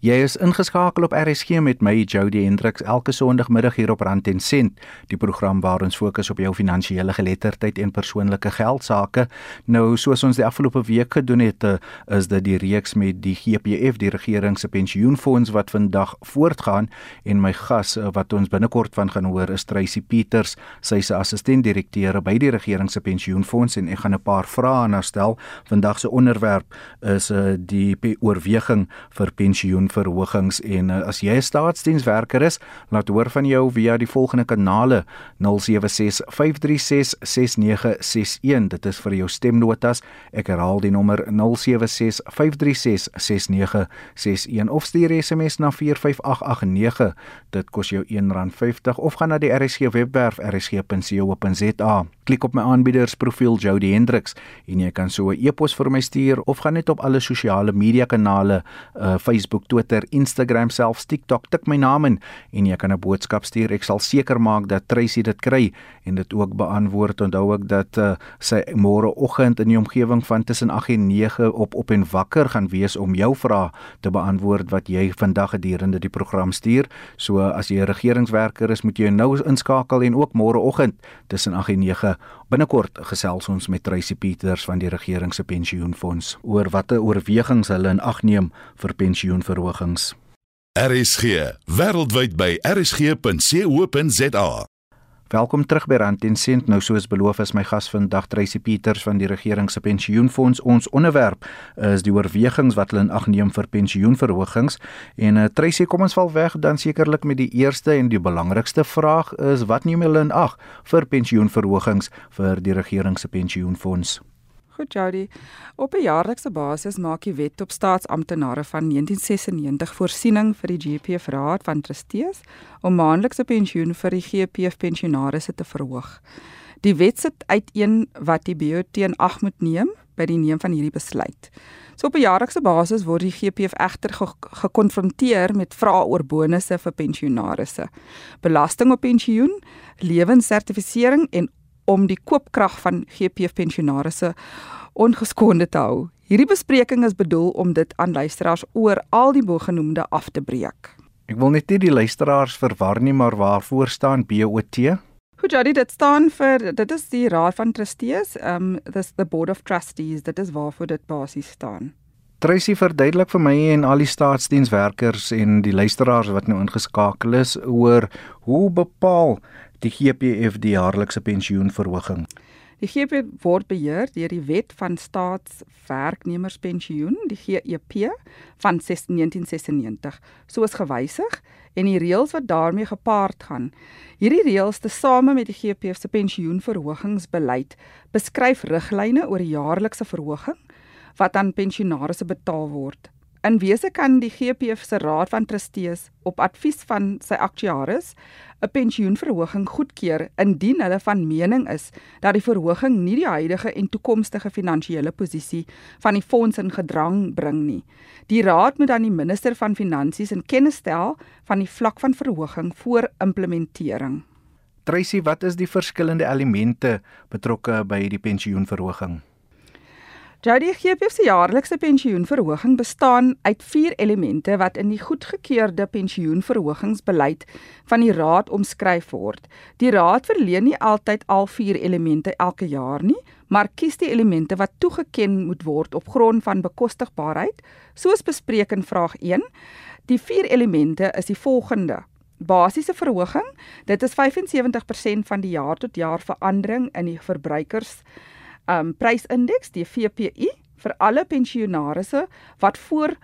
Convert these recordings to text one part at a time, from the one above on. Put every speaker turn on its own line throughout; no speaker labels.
Jy is ingeskakel op RSG met my Jody Hendriks elke Sondagmiddag hier op Rand en Sent, die program waar ons fokus op jou finansiële geletterdheid en persoonlike geld sake. Nou soos ons die afgelope week gedoen het, eh, is dit die reeks met die GPF, die regering se pensioenfonds wat vandag voortgaan en my gas eh, wat ons binnekort van gaan hoor is Tracy Peters, sy se assistent-direkteur by die regering se pensioenfonds en ek gaan 'n paar vrae aan haar stel. Vandag se onderwerp is uh, die oorweging vir pensioen verhogings en uh, as jy 'n staatsdienswerker is, laat hoor van jou via die volgende kanale 0765366961. Dit is vir jou stemnotas. Ek herhaal die nommer 0765366961 of stuur SMS na 45889. Dit kos jou R1.50 of gaan na die RSG webwerf rsg.co.za. Klik op my aanbiedersprofiel Jody Hendriks en jy kan so 'n e-pos vir my stuur of gaan net op alle sosiale media kanale, uh, Facebook, Twitter, Instagram, selfs TikTok, tik my naam in en jy kan 'n boodskap stuur. Ek sal seker maak dat Tracy dit kry en dit ook beantwoord. Onthou ook dat uh, sy môre oggend in die omgewing van tussen 8 en 9 op op en wakker gaan wees om jou vrae te beantwoord wat jy vandag gedurende die program stuur. So as jy 'n regeringswerker is, moet jy nou inskakel en ook môre oggend tussen 8 en 9 binnekort gesels ons met Tracy Peters van die regering se pensioenfonds oor watter oorwegings hulle in ag neem vir pensioenverhogings.
RSG wêreldwyd by rsg.co.za.
Welkom terug by Rand en Sent. Nou soos beloof is my gas vandag Tracy Peters van die regering se pensioenfonds. Ons onderwerp is die oorwegings wat hulle in ag neem vir pensioenverhogings. En uh, Tracy, kom ons val weg dan sekerlik met die eerste en die belangrikste vraag is wat neem hulle in ag vir pensioenverhogings vir die regering se pensioenfonds?
Goed Jody. Op 'n jaarlikse basis maak die wet op staatsamptenare van 1996 voorsiening vir die GPF Raad van Trustees om maandelikse pensioen vir die GPF pensionaars te verhoog. Die wet sit uiteen wat die BOT in ag moet neem by die neem van hierdie besluit. So op 'n jaarlikse basis word die GPF egter ge gekonfronteer met vrae oor bonusse vir pensionaars. Belasting op pensioen, lewenssertifisering en om die koopkrag van GPF pensionaars ongeskonde te hou. Hierdie bespreking is bedoel om dit aan luisteraars oor al die bogenoemde af te breek.
Ek wil net nie die luisteraars verwar nie, maar waarvoor staan BOT?
Goed, ja, dit staan vir dit is die Raad van Trustees, um this the Board of Trustees, dit is waarvoor dit basies staan.
Tracy verduidelik vir my en al die staatsdienswerkers en die luisteraars wat nou ingeskakel is oor hoe bepaal die GPF die jaarlikse pensioenverhoging.
Die GPF word beheer deur die Wet van Staatswerknemerspensioen, die GEP van 1996, soos gewysig en die reëls wat daarmee gepaard gaan. Hierdie reëls tesame met die GPF se pensioenverhogingsbeleid beskryf riglyne oor die jaarlikse verhoging wat aan pensionaars betaal word. In wese kan die GPF se Raad van Trustees op advies van sy aktuaris 'n pensioenverhoging goedkeur indien hulle van mening is dat die verhoging nie die huidige en toekomstige finansiële posisie van die fonds in gedrang bring nie. Die raad moet dan die minister van finansies in kennis stel van die vlak van verhoging voor implementering.
Tracy, wat is die verskillende elemente betrokke by die pensioenverhoging?
Jody GPF se jaarlikse pensioenverhoging bestaan uit 4 elemente wat in die goedgekeurde pensioenverhogingsbeleid van die raad omskryf word. Die raad verleen nie altyd al 4 elemente elke jaar nie, maar kies die elemente wat toegeken moet word op grond van bekostigbaarheid, soos bespreek in vraag 1. Die 4 elemente is die volgende: Basiese verhoging, dit is 75% van die jaar tot jaar verandering in die verbruikers um prysindeks die VPI vir alle pensionaars wat voor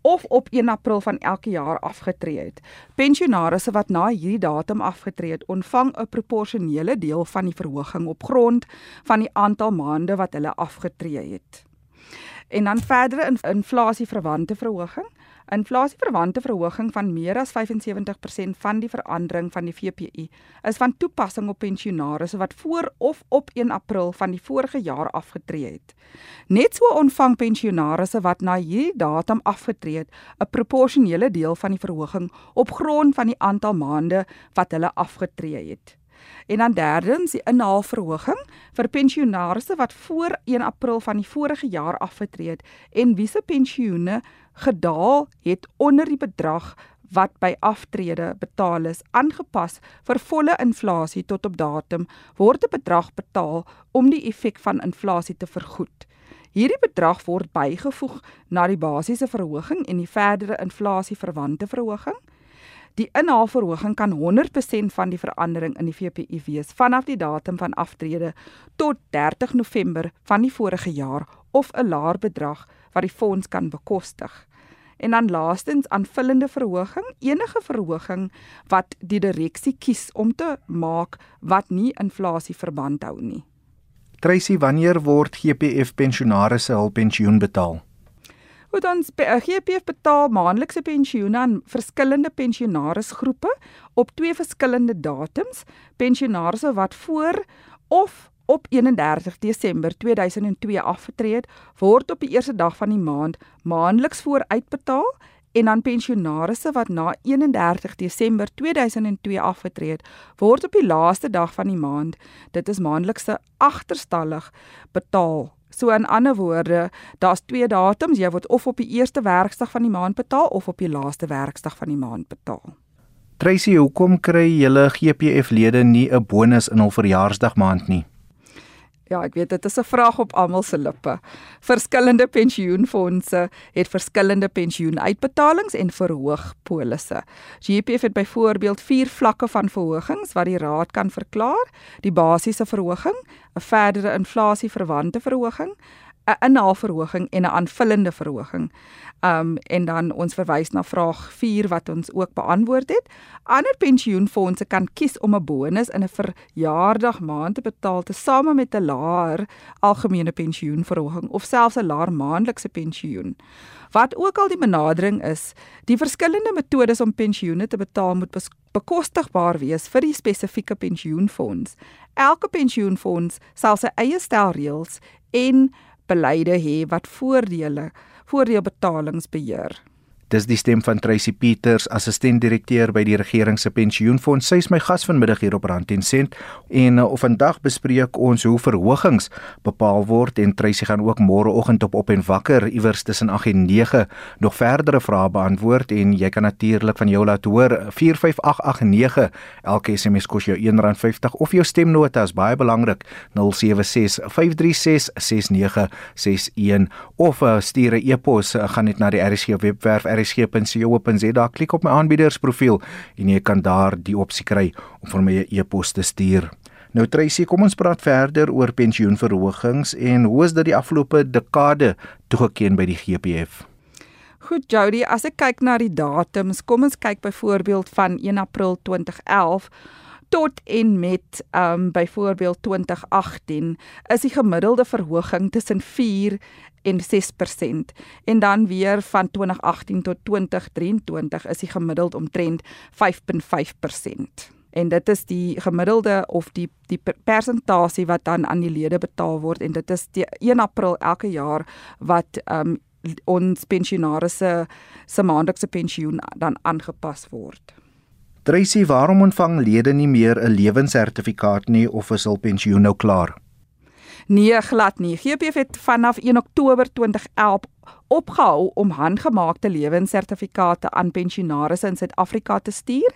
of op 1 April van elke jaar afgetree het. Pensionaars wat na hierdie datum afgetree het, ontvang 'n proporsionele deel van die verhoging op grond van die aantal maande wat hulle afgetree het. En dan verdere inflasie verwante verhoging. Inflasieverwante verhoging van meer as 75% van die verandering van die VPI is van toepassing op pensionaars wat voor of op 1 April van die vorige jaar afgetree het. Net so ontvang pensionaars wat na hierdie datum afgetree het, 'n proporsionele deel van die verhoging op grond van die aantal maande wat hulle afgetree het. En dan derdens die inhaalverhoging vir pensionaarsse wat voor 1 April van die vorige jaar afgetree het en wie se pensioene gedaal het onder die bedrag wat by aftrede betaal is aangepas vir volle inflasie tot op datum word 'n bedrag betaal om die effek van inflasie te vergoed. Hierdie bedrag word bygevoeg na die basiese verhoging en die verdere inflasieverwante verhoging. Die inhaalverhoging kan 100% van die verandering in die VPI wees vanaf die datum van aftrede tot 30 November van die vorige jaar of 'n laer bedrag wat die fonds kan bekostig. En dan laastens aanvullende verhoging, enige verhoging wat die direksie kies om te maak wat nie inflasie verband hou nie.
Tracy, wanneer word GPF pensionaarsse hul pensioen betaal?
Goed, ons GPF betaal maandelikse pensioene aan verskillende pensionaarsgroepe op twee verskillende datums. Pensionaarsse wat voor of op 31 Desember 2002 afgetree het, word op die eerste dag van die maand maandeliks vooruitbetaal en dan pensionaarsse wat na 31 Desember 2002 afgetree het, word op die laaste dag van die maand, dit is maandelikse agterstallig betaal. So in ander woorde, daar's twee datums, jy word of op die eerste werksdag van die maand betaal of op die laaste werksdag van die maand betaal.
Tracy, hoekom kry julle GPF-lede nie 'n bonus in hul verjaarsdagmaand nie?
Ja, ek weet dit is 'n vraag op almal se lippe. Verskillende pensioenfonde het verskillende pensioenuitbetalings en verhoogpolisse. GPF het byvoorbeeld vier vlakke van verhogings wat die raad kan verklaar: die basiese verhoging, 'n verdere inflasieverwante verhoging, 'n inhaalverhoging en 'n aanvullende verhoging. Um en dan ons verwys na vraag 4 wat ons ook beantwoord het. Ander pensioenfonde kan kies om 'n bonus in 'n verjaardag maand te betaal tesame met 'n laer algemene pensioenverhoging of selfs 'n laer maandelikse pensioen. Wat ook al die benadering is, die verskillende metodes om pensioene te betaal moet bekostigbaar wees vir die spesifieke pensioenfonds. Elke pensioenfonds sal sy eie stel reëls en beleide hê wat voordele voordeelbetalings beheer.
Dis die stem van Tracy Peters, assistent-direkteur by die regering se pensioenfonds. Sy is my gas vanmiddag hier op Rand en Sent. En uh, vandag bespreek ons hoe verhogings bepaal word en Tracy gaan ook môreoggend op op en wakker iewers tussen 8 en 9 nog verdere vrae beantwoord en jy kan natuurlik van jou laat hoor. 45889 elke SMS kos jou R1.50 of jou stemnota is baie belangrik 0765366961 of uh, stuur 'n e-pos uh, gaan net na die RSG webwerf rsg.co.za klik op my aanbiedersprofiel en jy kan daar die opsie kry om vir my 'n e-pos te stuur. Nou Tracy, kom ons praat verder oor pensioenverhogings en hoe is dit die afgelope dekade toegeken by die GPF?
Goed Jody, as ek kyk na die datums, kom ons kyk byvoorbeeld van 1 April 2011 tot en met ehm um, byvoorbeeld 2018 is die gemiddelde verhoging tussen 4 en 6% en dan weer van 2018 tot 2023 is die gemiddeld omtrent 5.5% en dit is die gemiddelde of die die persentasie wat dan aan die lede betaal word en dit is die 1 April elke jaar wat um, ons pensionaarse se maandelikse pensioen dan aangepas word.
Tracy, waarom ontvang lede nie meer 'n lewenssertifikaat nie of is hul pensioen nou klaar?
Nee, glad nie. GPF het vanaf 1 Oktober 2011 opgehou om handgemaakte lewenssertifikate aan pensionaars in Suid-Afrika te stuur.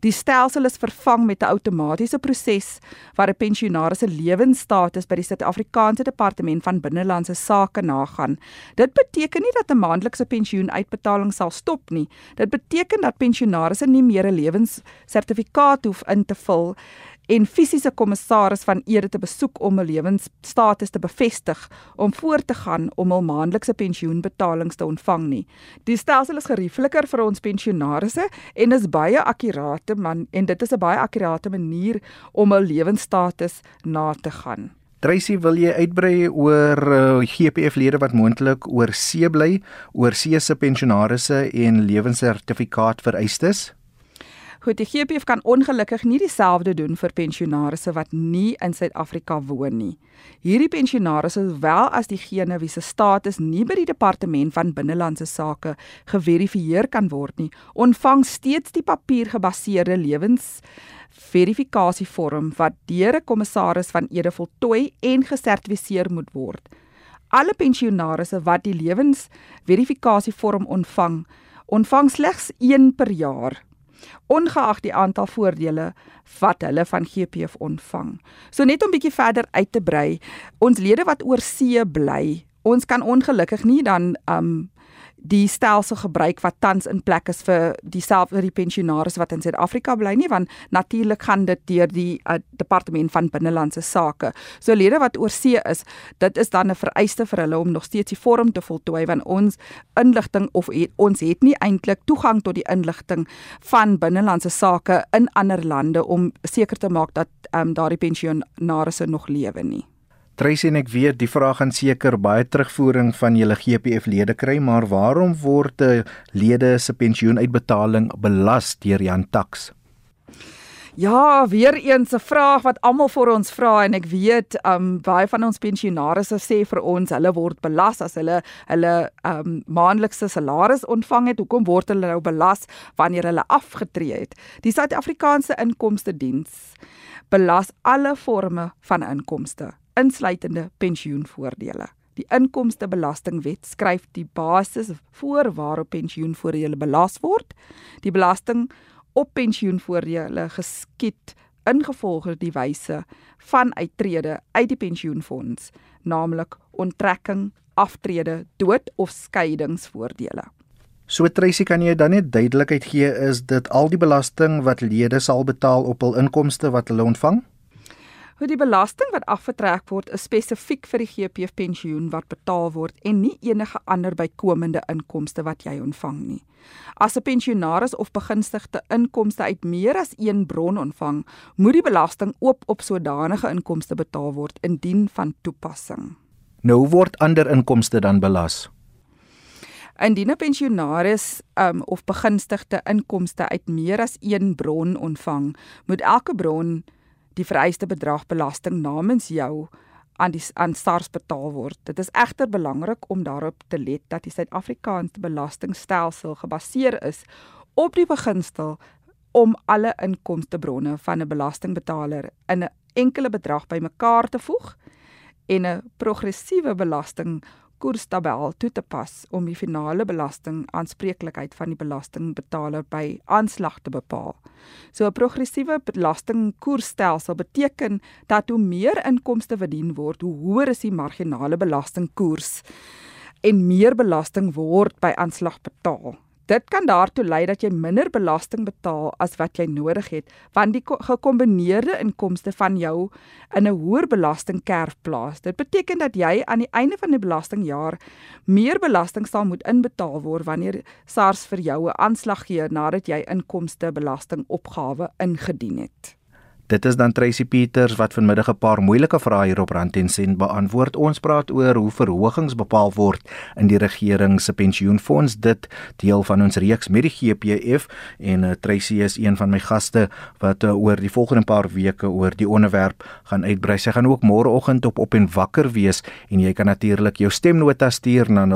Die stelsel is vervang met 'n outomatiese proses waar 'n pensionaris se lewensstatus by die Suid-Afrikaanse Departement van Binnelandse Sake nagaan. Dit beteken nie dat 'n maandelikse pensioenuitbetaling sal stop nie. Dit beteken dat pensionaars nie meer 'n lewenssertifikaat hoef in te vul en fisiese kommissaris van Ede te besoek om 'n lewensstatus te bevestig om voort te gaan om hul maandelikse pensioenbetalings te ontvang nie. Die stelsel is geriefliker vir ons pensionaarsse en is baie akkurate man en dit is 'n baie akkurate manier om 'n lewensstatus na te gaan.
Tracy, wil jy uitbrei oor uh, GPF-lede wat moontlik oor see bly, oor see se pensionaarsse en lewenssertifikaat vereistes?
Goed, die GPF kan ongelukkig nie dieselfde doen vir pensionaarsse wat nie in Suid-Afrika woon nie. Hierdie pensionaarsse, sowel as diegene wie se status nie by die departement van binnelandse sake geverifieer kan word nie, ontvang steeds die papiergebaseerde lewens verifikasievorm wat deur 'n kommissaris van ede voltooi en gesertifiseer moet word. Alle pensionaarsse wat die lewensverifikasievorm ontvang, ontvang slegs 1 per jaar ongeag die aantal voordele wat hulle van GPF ontvang. So net om bietjie verder uit te brei, ons lede wat oor see bly, ons kan ongelukkig nie dan um die stelsel gebruik wat tans in plek is vir dieselfde die pensionaars wat in Suid-Afrika bly nie want natuurlik gaan dit deur die uh, departement van binnelandse sake. So lede wat oor see is, dit is dan 'n vereiste vir hulle om nog steeds die vorm te voltooi want ons inligting of het, ons het nie eintlik toegang tot die inligting van binnelandse sake in ander lande om seker te maak dat um, daardie pensionaars nog lewe nie.
Tracy en ek weet die vraag gaan seker baie terugvoering van julle GPF lede kry, maar waarom word lede se pensioenuitbetaling belas deur Jan Tax?
Ja, weer eens 'n vraag wat almal vir ons vra en ek weet um baie van ons pensionaars sê vir ons hulle word belas as hulle hulle um maandelikse salaris ontvang het. Hoekom word hulle nou belas wanneer hulle afgetree het? Die Suid-Afrikaanse Inkomste Diens belas alle forme van inkomste insluitende pensioenvoordele. Die inkomstebelastingwet skryf die basis voor waarop pensioenvoordele belas word. Die belasting op pensioenvoordele geskied ingevolge die wyse van uittrede uit die pensioenfonds, naamlik onttrekking, aftrede, dood of skeidingsvoordele.
So Tracy kan jy dan net duidelikheid gee is dit al die belasting wat lede sal betaal op hul inkomste wat hulle ontvang?
Hoe die belasting wat afgetrek word is spesifiek vir die GPF pensioen wat betaal word en nie enige ander bykomende inkomste wat jy ontvang nie. As 'n pensionaris of begunstigde inkomste uit meer as een bron ontvang, moet die belasting ook op sodanige inkomste betaal word indien van toepassing.
Nou word ander inkomste dan belas.
Indien 'n pensionaris um, of begunstigde inkomste uit meer as een bron ontvang, moet elke bron die vereiste bedrag belasting namens jou aan die aan SARS betaal word. Dit is egter belangrik om daarop te let dat die Suid-Afrikaanse belastingstelsel gebaseer is op die beginsel om alle inkomstebronne van 'n belastingbetaler in 'n enkele bedrag bymekaar te voeg en 'n progressiewe belasting koerstabel toe te pas om die finale belasting aanspreeklikheid van die belastingbetaler by aanslag te bepaal. So 'n progressiewe belastingkoersstelsel beteken dat hoe meer inkomste verdien word, hoe hoër is die marginale belastingkoers en meer belasting word by aanslag betaal. Dit kan daartoe lei dat jy minder belasting betaal as wat jy nodig het, want die gekombineerde inkomste van jou in 'n hoër belastingkerf plaas. Dit beteken dat jy aan die einde van die belastingjaar meer belasting sal moet inbetaal word wanneer SARS vir jou 'n aanslag gee nadat jy inkomstebelastingopgawe ingedien het.
Dit is dan Tracy Peters wat vanmiddag 'n paar moeilike vrae hier op Rand en Sent beantwoord. Ons praat oor hoe verhogings bepaal word in die regering se pensioenfonds. Dit deel van ons reeks met die GPF en uh, Tracy is een van my gaste wat uh, oor die volgende paar weke oor die onderwerp gaan uitbrei. Sy gaan ook môreoggend op op en wakker wees en jy kan natuurlik jou stemnota stuur na 0765366961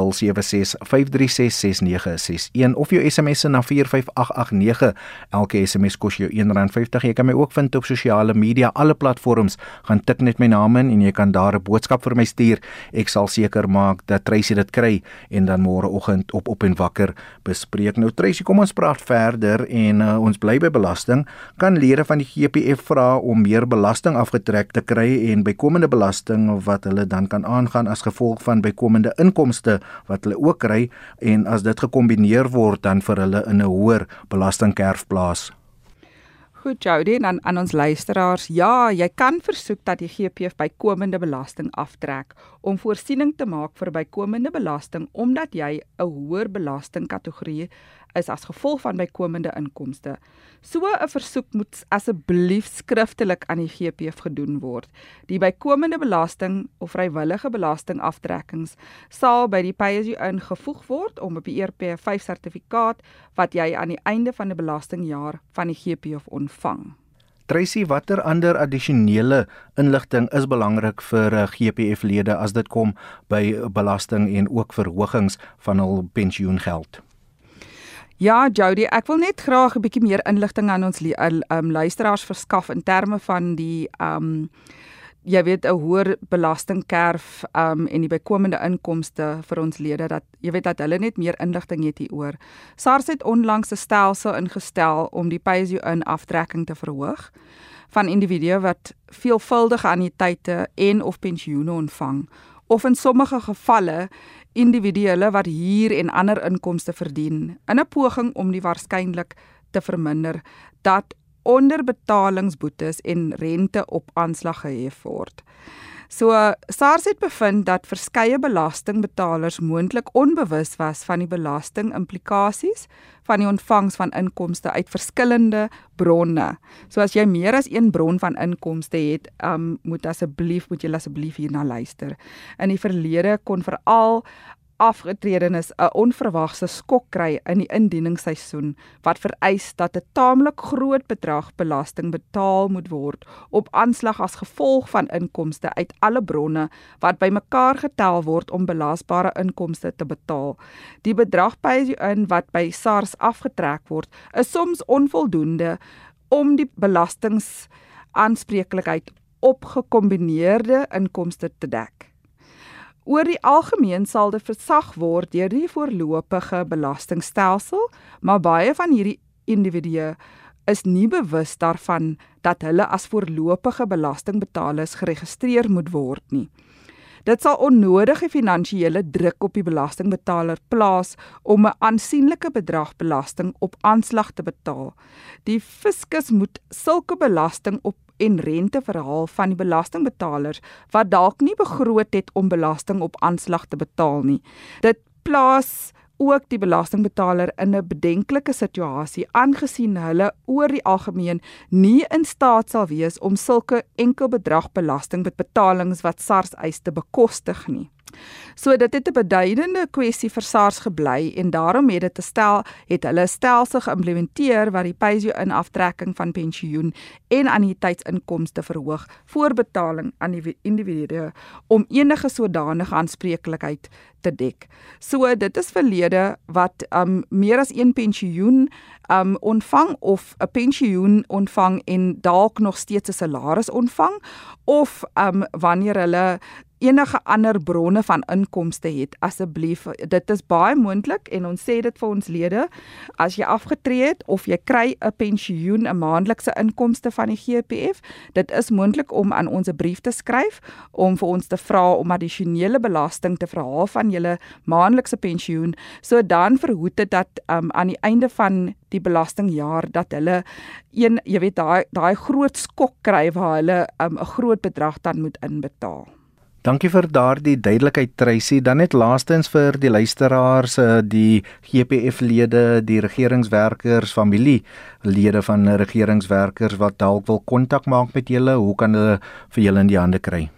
of jou SMS na 45889. Elke SMS kos jou R1.50. Jy kan my ook vind op sosiale media, alle platforms, gaan tik net my naam in en jy kan daar 'n boodskap vir my stuur. Ek sal seker maak dat Tracy dit kry en dan môreoggend op op en wakker bespreek. Nou Tracy, kom ons praat verder en uh, ons bly by belasting. Kan lede van die GPF vra om meer belasting afgetrek te kry en bykomende belasting wat hulle dan kan aangaan as gevolg van bykomende inkomste wat hulle ook kry en as dit gekombineer word dan vir hulle in 'n hoër belastingkerf plaas?
Goed Jody en aan, aan ons luisteraars, ja, jy kan versoek dat die GPF bykomende belasting aftrek om voorsiening te maak vir bykomende belasting omdat jy 'n hoër belastingkategorie is as gevolg van bykomende inkomste. So 'n versoek moet asseblief skriftelik aan die GPF gedoen word. Die bykomende belasting of vrywillige belastingaftrekkings sal by die pay as you earn gevoeg word om op die ERP5 sertifikaat wat jy aan die einde van die belastingjaar van die GPF ontvang.
Tracy, watter ander addisionele inligting is belangrik vir eh, GPF-lede as dit kom by belasting en ook verhogings van hul pensioengeld?
Ja, Jody, ek wil net graag 'n bietjie meer inligting aan ons um, luisteraars verskaf in terme van die um jy weet 'n hoër belastingkerf um en die bykomende inkomste vir ons lede dat jy weet dat hulle net meer inligting het hieroor. SARS het onlangs 'n stelsel ingestel om die pay-as-you-earn aftrekking te verhoog van individue wat veelvuldige anniteite en of pensioene ontvang of in sommige gevalle individue wat huur en ander inkomste verdien in 'n poging om die waarskynlik te verminder dat onderbetalingsboetes en rente op aanslag gehef word. So SARS het bevind dat verskeie belastingbetalers moontlik onbewus was van die belastingimplikasies van die ontvangs van inkomste uit verskillende bronne. So as jy meer as een bron van inkomste het, um, moet asseblief moet jy asseblief hierna luister. In die verlede kon veral afgetredenes 'n onverwagse skok kry in die indieningsseisoen wat vereis dat 'n taamlik groot bedrag belasting betaal moet word op aanslag as gevolg van inkomste uit alle bronne wat bymekaar getel word om belasbare inkomste te betaal. Die bedrag by in wat by SARS afgetrek word, is soms onvoldoende om die belastingaanspreeklikheid op gekombineerde inkomste te dek. Oor die algemeen sal dit versag word deur die voorlopige belastingstelsel, maar baie van hierdie individue is nie bewus daarvan dat hulle as voorlopige belastingbetalers geregistreer moet word nie. Dit sal onnodige finansiële druk op die belastingbetaler plaas om 'n aansienlike bedrag belasting op aanslag te betaal. Die fiskus moet sulke belasting op en rente verhaal van die belastingbetalers wat dalk nie begroot het om belasting op aanslag te betaal nie. Dit plaas ook die belastingbetaler in 'n bedenklike situasie aangesien hulle oor die algemeen nie in staat sal wees om sulke enkel bedrag belastingbetalings wat SARS eis te bekostig nie. So dit het 'n beduidende kwessie vir SARS gebly en daarom het dit te stel het hulle stelsel geïmplementeer wat die pay-as-you-in aftrekking van pensioen en anniteitsinkomste verhoog voor betaling aan die individue om enige sodanige aanspreeklikheid te dek. So dit is verlede wat um meer as een pensioen um ontvang of 'n pensioen ontvang en dalk nog steeds 'n salaris ontvang of um wanneer hulle enige ander bronne van inkomste het asseblief dit is baie moontlik en ons sê dit vir ons lede as jy afgetree het of jy kry 'n pensioen 'n maandelikse inkomste van die GPF dit is moontlik om aan ons 'n brief te skryf om vir ons te vra om addisionele belasting te verhaal van julle maandelikse pensioen so dan verhoed dit dat um, aan die einde van die belastingjaar dat hulle een jy weet daai daai groot skok kry waar hulle 'n um, groot bedrag dan moet inbetaal
Dankie vir daardie duidelikheid Tracy. Dan net laastens vir die luisteraars, eh, die GPF-lede, die regeringswerkers, familielede van regeringswerkers wat dalk wil kontak maak met julle, hoe kan hulle vir julle in die hande kry?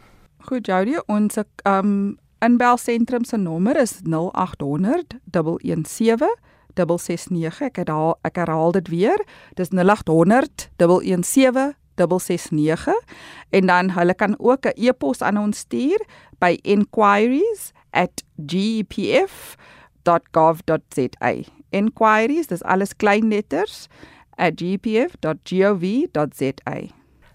Goed, Jody, ons um inbelsentrum se nommer is 0800 117 669. Ek herhaal, ek herhaal dit weer. Dis 0800 117 669 en dan hulle kan ook 'n e-pos aan ons stuur by enquiries@gpf.gov.za. Enquiries, dis alles klein letters @gpf.gov.za.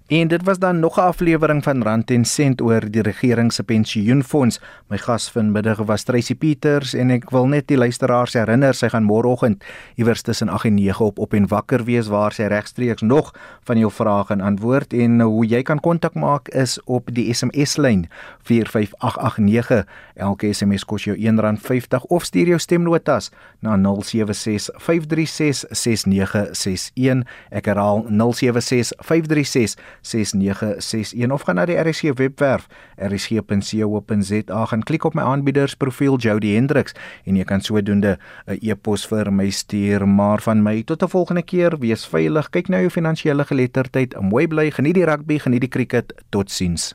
En dit was dan nog 'n aflewering van Rand en Sent oor die regering se pensioenfonds. My gas vanmiddag was Tracy Peters en ek wil net die luisteraars herinner sy gaan môreoggend iewers tussen 8 en 9 op op en wakker wees waar sy regstreeks nog van jou vrae gaan antwoord en hoe jy kan kontak maak is op die SMS lyn 45889. Elke SMS kos jou R1.50 of stuur jou stemnotas na 0765366961. Ek herhaal 076536 6961 of gaan na die RSG webwerf rsg.co.za gaan klik op my aanbiedersprofiel Jody Hendriks en jy kan sodoende 'n e-pos vir my stuur. Maar van my tot 'n volgende keer wees veilig kyk na jou finansiële geletterdheid mooi bly geniet die rugby geniet die cricket totsiens